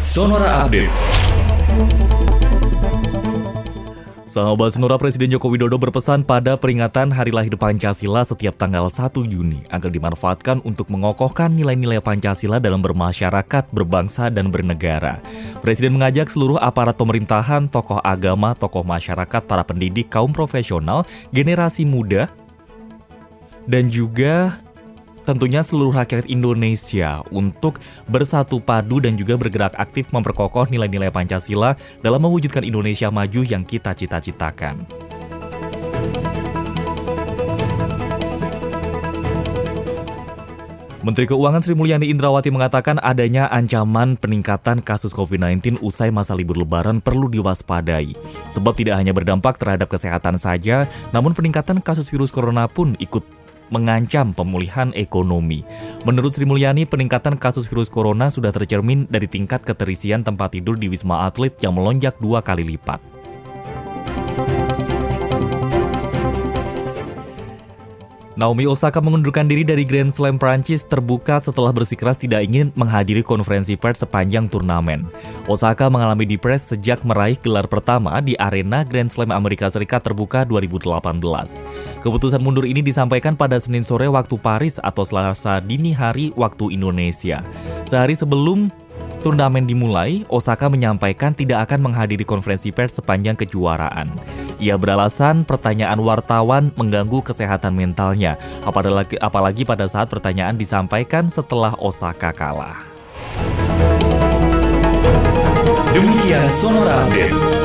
Sonora Update. Sahabat Sonora Presiden Joko Widodo berpesan pada peringatan Hari Lahir Pancasila setiap tanggal 1 Juni agar dimanfaatkan untuk mengokohkan nilai-nilai Pancasila dalam bermasyarakat, berbangsa, dan bernegara. Presiden mengajak seluruh aparat pemerintahan, tokoh agama, tokoh masyarakat, para pendidik, kaum profesional, generasi muda, dan juga tentunya seluruh rakyat Indonesia untuk bersatu padu dan juga bergerak aktif memperkokoh nilai-nilai Pancasila dalam mewujudkan Indonesia maju yang kita cita-citakan. Menteri Keuangan Sri Mulyani Indrawati mengatakan adanya ancaman peningkatan kasus COVID-19 usai masa libur lebaran perlu diwaspadai. Sebab tidak hanya berdampak terhadap kesehatan saja, namun peningkatan kasus virus corona pun ikut mengancam pemulihan ekonomi. Menurut Sri Mulyani, peningkatan kasus virus corona sudah tercermin dari tingkat keterisian tempat tidur di Wisma Atlet yang melonjak dua kali lipat. Naomi Osaka mengundurkan diri dari Grand Slam Prancis terbuka setelah bersikeras tidak ingin menghadiri konferensi pers sepanjang turnamen. Osaka mengalami depres sejak meraih gelar pertama di arena Grand Slam Amerika Serikat terbuka 2018. Keputusan mundur ini disampaikan pada Senin sore waktu Paris atau Selasa dini hari waktu Indonesia. Sehari sebelum turnamen dimulai, Osaka menyampaikan tidak akan menghadiri konferensi pers sepanjang kejuaraan. Ia beralasan pertanyaan wartawan mengganggu kesehatan mentalnya, apalagi, apalagi pada saat pertanyaan disampaikan setelah Osaka kalah. Demikian Sonora Update.